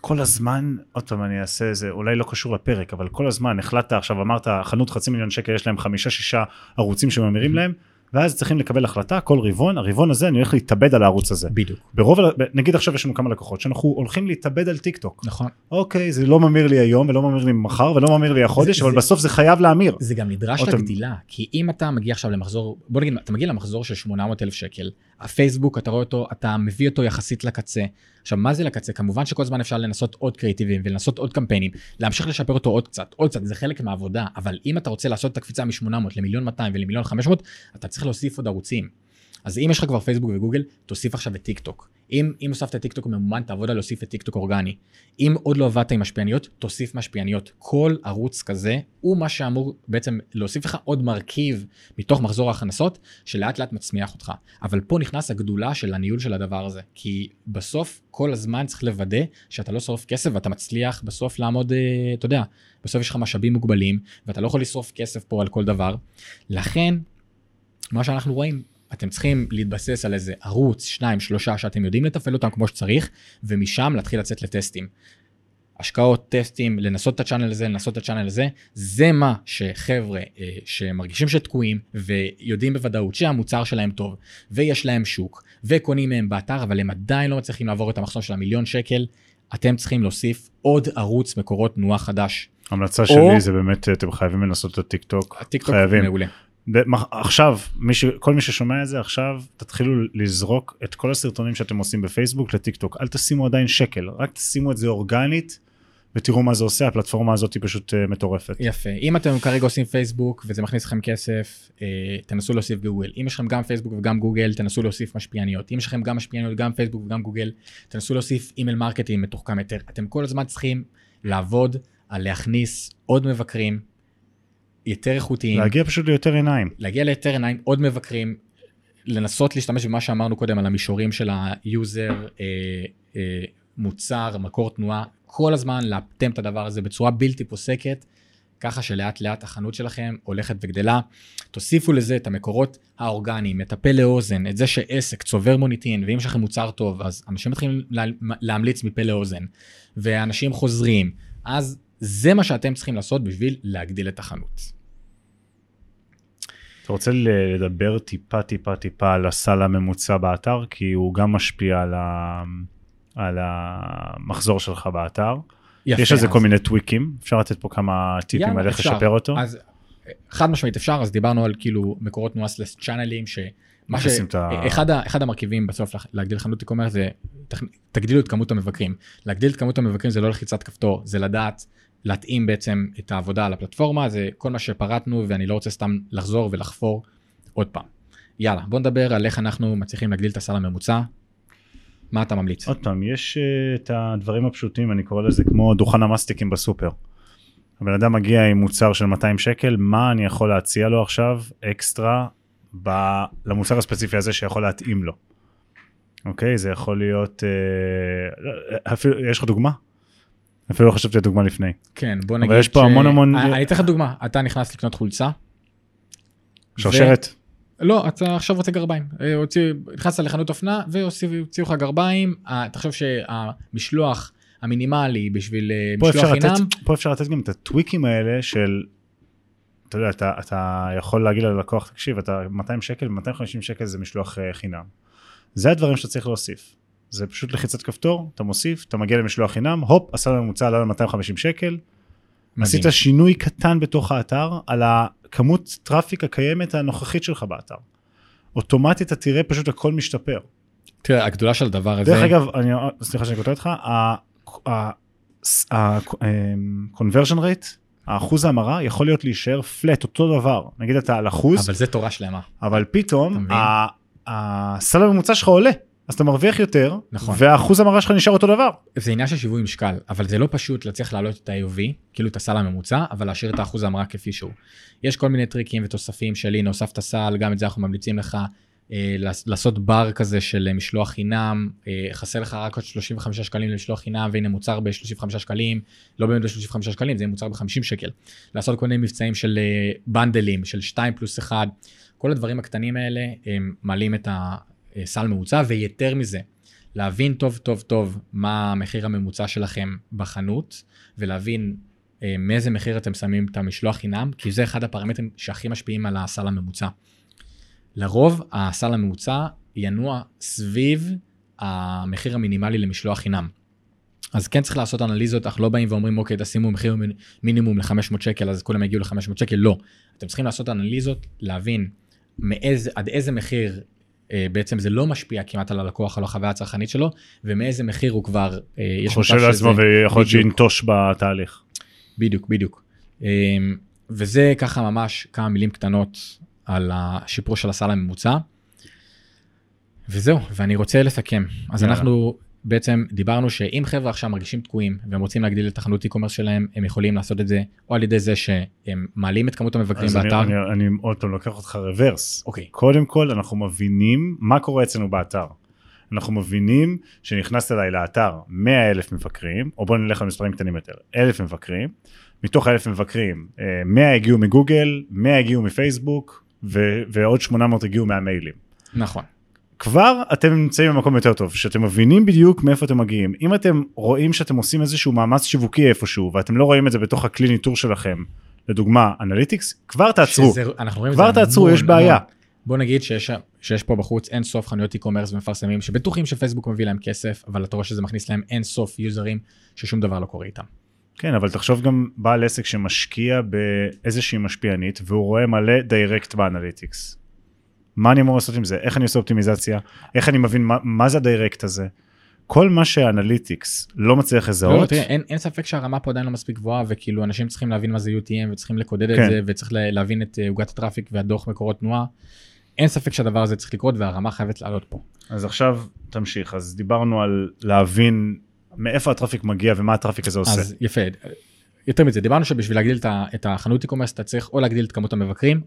כל הזמן, עוד פעם אני אעשה זה, אולי לא קשור לפרק, אבל כל הזמן החלטת עכשיו, אמרת, חנות חצי מיליון שקל, יש להם חמישה שישה ערוצים שממירים להם, ואז צריכים לקבל החלטה, כל רבעון, הרבעון הזה אני הולך להתאבד על הערוץ הזה. בדיוק. ברוב, נגיד עכשיו יש לנו כמה לקוחות שאנחנו הולכים להתאבד על טיק טוק. נכון. אוקיי, זה לא ממיר לי היום ולא ממיר לי מחר ולא ממיר לי החודש, זה- אבל זה- בסוף זה חייב להמיר. זה גם נדרש פעם. לגדילה, כי אם אתה מגיע עכשיו למחזור, בוא נגיד, אתה מגיע למחזור של 800 אלף שקל, הפייסבוק, אתה רואה אותו, אתה מביא אותו יחסית לקצה. עכשיו, מה זה לקצה? כמובן שכל הזמן אפשר לנסות עוד creativeים ולנסות עוד קמפיינים, להמשיך לשפר אותו עוד קצת, עוד קצת, זה חלק מהעבודה, אבל אם אתה רוצה לעשות את הקפיצה מ-800 למיליון 200 ולמיליון 500, אתה צריך להוסיף עוד ערוצים. אז אם יש לך כבר פייסבוק וגוגל, תוסיף עכשיו את טיק טוק. אם, אם הוספת טיק טוק ממומן, תעבוד על להוסיף את טיק טוק אורגני. אם עוד לא עבדת עם משפיעניות, תוסיף משפיעניות. כל ערוץ כזה הוא מה שאמור בעצם להוסיף לך עוד מרכיב מתוך מחזור ההכנסות, שלאט לאט מצמיח אותך. אבל פה נכנס הגדולה של הניהול של הדבר הזה. כי בסוף, כל הזמן צריך לוודא שאתה לא שורף כסף ואתה מצליח בסוף לעמוד, אה, אתה יודע, בסוף יש לך משאבים מוגבלים, ואתה לא יכול לשרוף כסף פה על כל דבר. לכן, מה שאנחנו רואים, אתם צריכים להתבסס על איזה ערוץ, שניים, שלושה, שאתם יודעים לתפעל אותם כמו שצריך, ומשם להתחיל לצאת לטסטים. השקעות, טסטים, לנסות את הצ'אנל הזה, לנסות את הצ'אנל הזה, זה מה שחבר'ה אה, שמרגישים שתקועים ויודעים בוודאות שהמוצר שלהם טוב ויש להם שוק וקונים מהם באתר, אבל הם עדיין לא מצליחים לעבור את המחסום של המיליון שקל, אתם צריכים להוסיף עוד ערוץ מקורות תנועה חדש. המלצה או- שלי זה באמת, אתם חייבים לנסות את הטיק טוק. הטיקטוק חייבים. מעולה. עכשיו, מי ש... כל מי ששומע את זה עכשיו, תתחילו לזרוק את כל הסרטונים שאתם עושים בפייסבוק לטיק טוק. אל תשימו עדיין שקל, רק תשימו את זה אורגנית, ותראו מה זה עושה, הפלטפורמה הזאת היא פשוט אה, מטורפת. יפה. אם אתם כרגע עושים פייסבוק וזה מכניס לכם כסף, אה, תנסו להוסיף גוגל. אם יש לכם גם פייסבוק וגם גוגל, תנסו להוסיף משפיעניות. אם יש לכם גם משפיעניות, גם פייסבוק וגם גוגל, תנסו להוסיף email marketing מתוחכם יותר. אתם כל הזמן צריכים לעבוד על להכניס עוד מבקרים, יותר איכותיים, להגיע פשוט ליותר עיניים. להגיע ליותר עיניים, עוד מבקרים, לנסות להשתמש במה שאמרנו קודם על המישורים של ה user, אה, אה, מוצר, מקור תנועה, כל הזמן לאפטם את הדבר הזה בצורה בלתי פוסקת, ככה שלאט לאט החנות שלכם הולכת וגדלה. תוסיפו לזה את המקורות האורגניים, את הפה לאוזן, את זה שעסק צובר מוניטין, ואם יש לכם מוצר טוב, אז אנשים מתחילים לה, להמליץ מפה לאוזן, ואנשים חוזרים, אז זה מה שאתם צריכים לעשות בשביל להגדיל את החנות. אתה רוצה לדבר טיפה טיפה טיפה על הסל הממוצע באתר, כי הוא גם משפיע על, ה... על המחזור שלך באתר. יפה, יש לזה אז- כל מיני טוויקים, אפשר לתת פה כמה טיפים על איך. לשפר אותו. אז חד משמעית אפשר, אז דיברנו על כאילו מקורות תנועה סלס צ'אנלים, שמה ש... את ה- אחד, ה... אחד המרכיבים בסוף לה- להגדיל חנות e-commerce זה תגדילו את כמות המבקרים. להגדיל את כמות המבקרים זה לא לחיצת כפתור, זה לדעת להתאים בעצם את העבודה על הפלטפורמה, זה כל מה שפרטנו ואני לא רוצה סתם לחזור ולחפור עוד פעם. יאללה, בוא נדבר על איך אנחנו מצליחים להגדיל את הסל הממוצע. מה אתה ממליץ? עוד פעם, יש אה, את הדברים הפשוטים, אני קורא לזה כמו דוכן המסטיקים בסופר. הבן אדם מגיע עם מוצר של 200 שקל, מה אני יכול להציע לו עכשיו אקסטרה ב... למוצר הספציפי הזה שיכול להתאים לו. אוקיי? זה יכול להיות... אה, אפילו, יש לך דוגמה? אפילו לא חשבתי על דוגמה לפני. כן, בוא אבל נגיד יש פה המון המון- אני אני אתן לך דוגמה, אתה נכנס לקנות חולצה. שרשרת. לא, אתה עכשיו רוצה גרביים. אה, נכנסת לחנות אופנה והוציאו לך גרביים. אה, תחשוב שהמשלוח המינימלי בשביל אה, משלוח חינם, פה אפשר לתת גם את הטוויקים האלה של, אתה יודע, אתה, אתה יכול להגיד ללקוח, תקשיב, אתה 200 שקל, 250 שקל זה משלוח אה, חינם. זה הדברים שאתה צריך להוסיף. זה פשוט לחיצת כפתור, אתה מוסיף, אתה מגיע למשלוח חינם, הופ, הסל הממוצע עלה ל-250 שקל, עשית מדהים. שינוי קטן בתוך האתר על הכמות traffic הקיימת הנוכחית שלך באתר. אוטומטית אתה תראה פשוט הכל משתפר. תראה, הגדולה של הדבר הזה, דרך אגב, אני, סליחה שאני קוטע אותך, ה-conversion rate, האחוז ההמרה יכול להיות להישאר flat אותו דבר, נגיד אתה על אחוז, אבל זה תורה שלמה. אבל פתאום הסל הממוצע שלך עולה, אז אתה מרוויח יותר, נכון. והאחוז ההמרה שלך נשאר אותו דבר. זה עניין של שיווי משקל, אבל זה לא פשוט להצליח להעלות את ה-AOV, כאילו את הסל הממוצע, אבל להשאיר את האחוז ההמרה כפי שהוא. יש כל מיני טריקים ותוספים של הנה הוספת סל, גם את זה אנחנו ממליצים לך אה, לעש- לעשות בר כזה של אה, משלוח חינם, אה, חסר לך רק עוד 35 שקלים למשלוח חינם, והנה מוצר ב-35 שקלים, לא באמת ב-35 שקלים, זה מוצר ב-50 שקל. לעשות כל מיני מבצעים של אה, בנדלים, של 2 פלוס 1, כל הדברים הקטנים האלה הם מעלים את הסל ממוצע, ויותר מזה, להבין טוב טוב טוב מה המחיר הממוצע שלכם בחנות, ולהבין אה, מאיזה מחיר אתם שמים את המשלוח חינם, כי זה אחד הפרמטרים שהכי משפיעים על הסל הממוצע. לרוב הסל הממוצע ינוע סביב המחיר המינימלי למשלוח חינם. אז כן צריך לעשות אנליזות, אך לא באים ואומרים אוקיי תשימו מחיר מיני- מינימום ל-500 שקל אז כולם יגיעו ל-500 שקל, לא. אתם צריכים לעשות אנליזות, להבין מאיזה, עד איזה מחיר אה, בעצם זה לא משפיע כמעט על הלקוח, על החוויה הצרכנית שלו, ומאיזה מחיר הוא כבר, אה, יש חושב לעצמו ויכול להיות. שינטוש בתהליך. בדיוק, בדיוק. אמ, וזה ככה ממש כמה מילים קטנות על השיפור של הסל הממוצע. וזהו, ואני רוצה לסכם. אז יאללה. אנחנו בעצם דיברנו שאם חבר'ה עכשיו מרגישים תקועים והם רוצים להגדיל את החנות e-commerce שלהם, הם יכולים לעשות את זה או על ידי זה שהם מעלים את כמות המבקרים אז אני, באתר. אני, אני עוד פעם לוקח אותך רוורס. אוקיי, קודם כל אנחנו מבינים מה קורה אצלנו באתר. אנחנו מבינים שנכנסת אליי לאתר 100 אלף מבקרים, או בוא נלך על מספרים קטנים יותר, אלף מבקרים, מתוך האלף מבקרים אה, 100 הגיעו מגוגל, 100 הגיעו מפייסבוק, ו- ועוד 800 הגיעו מהמיילים. נכון. כבר אתם נמצאים במקום יותר טוב, שאתם מבינים בדיוק מאיפה אתם מגיעים. אם אתם רואים שאתם עושים איזשהו מאמץ שיווקי איפשהו, ואתם לא רואים את זה בתוך הכלי ניטור שלכם, לדוגמה Analytics, כבר תעצרו. שזה, כבר תעצרו, המון, יש בעיה. המון. בוא נגיד שיש, שיש פה בחוץ אין סוף חנויות e-commerce ומפרסמים שבטוחים שפייסבוק מביא להם כסף, אבל אתה רואה שזה מכניס להם אין סוף יוזרים ששום דבר לא קורה איתם. כן, אבל תחשוב גם בעל עסק שמשקיע באיזושהי משפיענית, והוא רואה מלא direct ב Analytics. מה אני אמור לעשות עם זה? איך אני עושה אופטימיזציה? איך אני מבין מה, מה זה ה direct הזה? כל מה ש Analytics לא מצליח לא, לזהות, תראה, אין, אין ספק שהרמה פה עדיין לא מספיק גבוהה וכאילו אנשים צריכים להבין מה זה UTM וצריכים לקודד כן. את זה וצריך לה- להבין את אה, עוגת ה traffic והדוח מקורות תנועה. אין ספק שהדבר הזה צריך לקרות והרמה חייבת לעלות פה. אז עכשיו תמשיך. אז דיברנו על להבין מאיפה ה traffic מגיע ומה ה traffic הזה עושה. אז יפה. יותר מזה, דיברנו שבשביל להגדיל את החנות e-commerce אתה צריך או להגדיל את כמות המבקרים,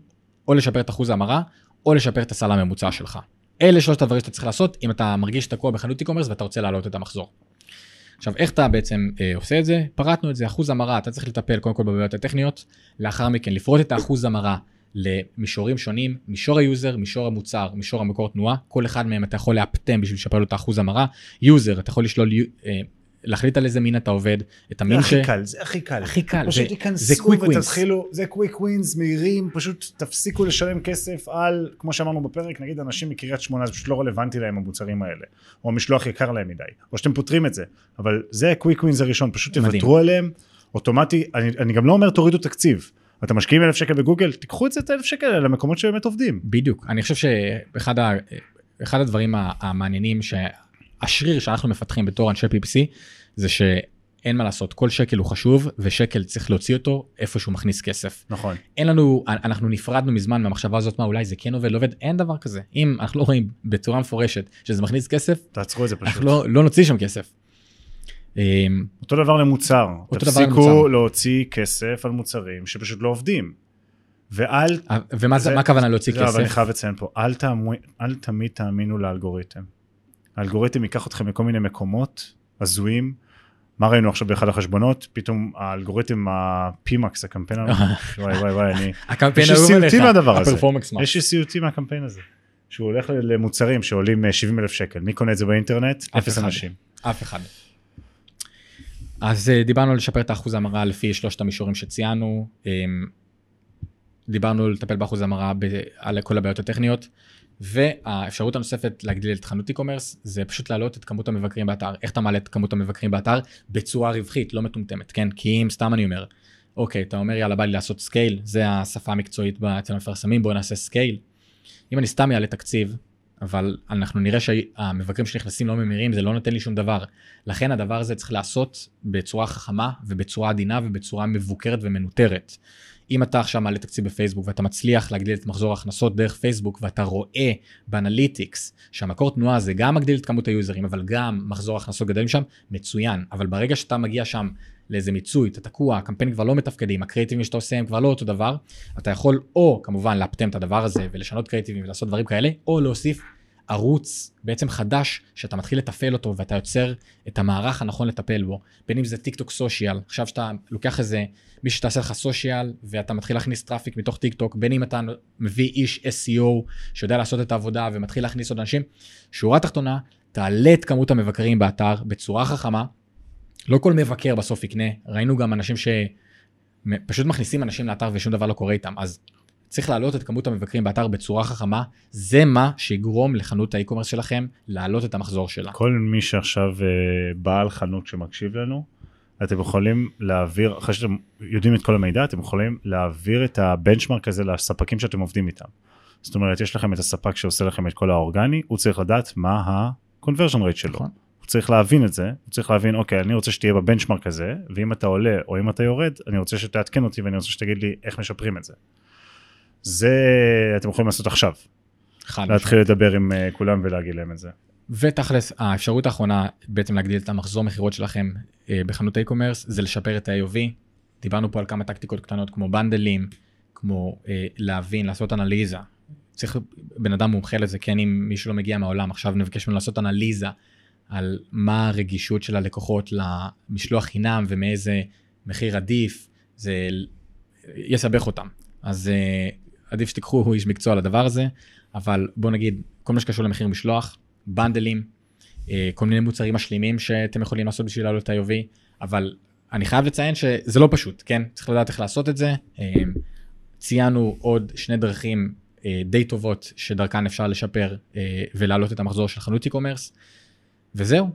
או לשפר את אחוז ההמרה, או לשפר את הסל הממוצע שלך. אלה שלושת הדברים שאתה צריך לעשות אם אתה מרגיש תקוע בחנות e-commerce ואתה רוצה להעלות את המחזור. עכשיו איך אתה בעצם אה, עושה את זה? פרטנו את זה, אחוז המרה, אתה צריך לטפל קודם כל בבעיות הטכניות, לאחר מכן לפרוט את האחוז המרה למישורים שונים, מישור ה user, מישור המוצר, מישור המקור תנועה, כל אחד מהם אתה יכול לאפטם בשביל לשפר לו את האחוז המרה, user, אתה יכול לשלול, אה, להחליט על איזה מין אתה עובד, את זה המין ש... הכי קל, זה הכי קל. הכי קל, פשוט זה- זה wins. ותתחילו, זה quick wins מהירים, פשוט תפסיקו לשלם כסף על, כמו שאמרנו בפרק, נגיד אנשים מקריית שמונה, זה פשוט לא רלוונטי להם המוצרים האלה, או המשלוח יקר להם מדי, או שאתם פותרים את זה, אבל זה הקוויק ווינס הראשון, פשוט. תוותרו עליהם, אוטומטי, אני, אני גם לא אומר תורידו תקציב, אתם משקיעים אלף שקל בגוגל, תיקחו את זה את האלף שקל למקומות שבאמת עובדים. בדיוק, אני חושב שאחד ה, אחד הדברים המעניינים שהשריר שאנחנו מפתחים בתור אנשי PPC זה שאין מה לעשות, כל שקל הוא חשוב ושקל צריך להוציא אותו איפה שהוא מכניס כסף. נכון. אין לנו, אנחנו נפרדנו מזמן מהמחשבה הזאת מה אולי זה כן עובד, לא עובד, אין דבר כזה. אם אנחנו לא רואים בצורה מפורשת שזה מכניס כסף, תעצרו את זה פשוט. אנחנו לא, לא נוציא שם כסף. אמ, אותו דבר למוצר, אותו דבר תפסיקו למוצר. להוציא כסף על מוצרים שפשוט לא עובדים. ואל ומה זה, זה- מה הכוונה להוציא לא, אבל אני כסף? חייב לציין פה, אל, תאמו, אל תמיד תאמינו לאלגוריתם. האלגוריתם ייקח אתכם לכל מיני מקומות הזויים, מה ראינו עכשיו באחד החשבונות? פתאום האלגוריתם ה-PMAX, הקמפיין הזה, וואי וואי וואי, אני... הקמפיין יש לי סיוטים מהדבר הזה. יש לי סיוטים מהקמפיין הזה. שהוא הולך למוצרים שעולים 70 אלף שקל, מי קונה את זה באינטרנט? אפס. אנשים. אף אחד. אז אה, דיברנו על לשפר את האחוז המרה לפי שלושת המישורים שציינו. דיברנו לטפל באחוז המרה ב- על כל הבעיות הטכניות. והאפשרות הנוספת להגדיל את חנות e-commerce זה פשוט להעלות את כמות המבקרים באתר. איך אתה מעלה את כמות המבקרים באתר? בצורה רווחית, לא מטומטמת, כן? כי אם סתם אני אומר, אוקיי, אתה אומר יאללה בא לי לעשות scale, זה השפה המקצועית אצל המפרסמים, בוא נעשה scale. אם אני סתם אעלה תקציב, אבל אנחנו נראה שהמבקרים שנכנסים לא ממירים, זה לא נותן לי שום דבר. לכן הדבר הזה צריך לעשות בצורה חכמה ובצורה עדינה ובצורה מבוקרת ומנוטרת. אם אתה עכשיו מעלה תקציב בפייסבוק ואתה מצליח להגדיל את מחזור ההכנסות דרך פייסבוק ואתה רואה באנליטיקס שהמקור תנועה זה גם מגדיל את כמות היוזרים אבל גם מחזור ההכנסות גדלים שם, מצוין. אבל ברגע שאתה מגיע שם לאיזה מיצוי, אתה תקוע, הקמפיינים כבר לא מתפקדים, הקריאיטיבים שאתה עושה הם כבר לא אותו דבר, אתה יכול או כמובן לאפטם את הדבר הזה ולשנות קריאיטיבים ולעשות דברים כאלה, או להוסיף ערוץ בעצם חדש שאתה מתחיל לתפעל אותו ואתה יוצר את המערך הנכון לטפל בו בין אם זה TikTok social עכשיו שאתה לוקח איזה מישהו שתעשה לך social ואתה מתחיל להכניס traffic מתוך טיק טוק בין אם אתה מביא איש SEO שיודע לעשות את העבודה ומתחיל להכניס עוד אנשים שורה תחתונה תעלה את כמות המבקרים באתר בצורה חכמה. לא כל מבקר בסוף יקנה ראינו גם אנשים שפשוט מכניסים אנשים לאתר ושום דבר לא קורה איתם אז צריך להעלות את כמות המבקרים באתר בצורה חכמה, זה מה שיגרום לחנות האי-קומרס שלכם להעלות את המחזור שלה. כל מי שעכשיו אה, בעל חנות שמקשיב לנו, אתם יכולים להעביר, אחרי שאתם יודעים את כל המידע, אתם יכולים להעביר את הבנצ'מרק הזה לספקים שאתם עובדים איתם. זאת אומרת, יש לכם את הספק שעושה לכם את כל האורגני, הוא צריך לדעת מה ה-conversion rate שלו. נכון. הוא צריך להבין את זה, הוא צריך להבין, אוקיי, אני רוצה שתהיה בבנצ'מרק הזה, ואם אתה עולה או אם אתה יורד, אני רוצה שתעדכן אותי ואני רוצה שתגיד לי איך משפרים את זה. זה אתם יכולים לעשות עכשיו, להתחיל לדבר עם אה, כולם ולהגיד להם את זה. ותכלס, האפשרות האחרונה בעצם להגדיל את המחזור מכירות שלכם אה, בחנות האי-קומרס זה לשפר את ה-AOV. דיברנו פה על כמה טקטיקות קטנות כמו בנדלים, כמו אה, להבין, לעשות אנליזה. צריך בן אדם מומחה לזה, כן, אם מישהו לא מגיע מהעולם, עכשיו נבקש ממנו לעשות אנליזה על מה הרגישות של הלקוחות למשלוח חינם ומאיזה מחיר עדיף, זה יסבך אותם. אז אה, עדיף שתיקחו איש מקצוע לדבר הזה, אבל בוא נגיד, כל מה שקשור למחיר משלוח, בנדלים, אה, כל מיני מוצרים משלימים שאתם יכולים לעשות בשביל לעלות את ה-IOV, אבל אני חייב לציין שזה לא פשוט, כן? צריך לדעת איך לעשות את זה. אה, ציינו עוד שני דרכים אה, די טובות שדרכן אפשר לשפר ולהעלות את המחזור של חנות e-commerce, וזהו,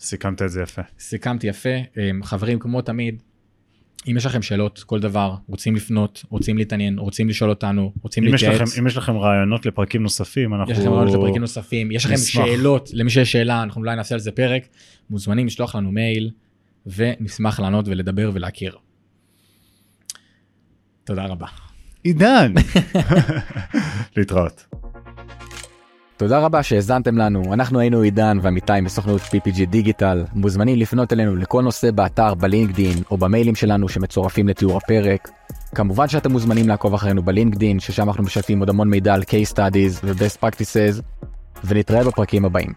סיכמת את זה יפה. סיכמתי יפה. חברים, כמו תמיד, אם יש לכם שאלות, כל דבר, רוצים לפנות, רוצים להתעניין, רוצים לשאול אותנו, רוצים להתייעץ. אם יש לכם רעיונות לפרקים נוספים, אנחנו... יש לכם רעיונות לפרקים נוספים, יש לכם נשמח. שאלות, למי שיש שאלה, אנחנו אולי נעשה על זה פרק, מוזמנים לשלוח לנו מייל, ונשמח לענות ולדבר ולהכיר. תודה רבה. עידן! להתראות. תודה רבה שהאזנתם לנו, אנחנו היינו עידן ועמיתי מסוכנות PPG דיגיטל, מוזמנים לפנות אלינו לכל נושא באתר, בלינקדין או במיילים שלנו שמצורפים לתיאור הפרק. כמובן שאתם מוזמנים לעקוב אחרינו בלינקדין, ששם אנחנו משתפים עוד המון מידע על case studies ו-best practices, ונתראה בפרקים הבאים.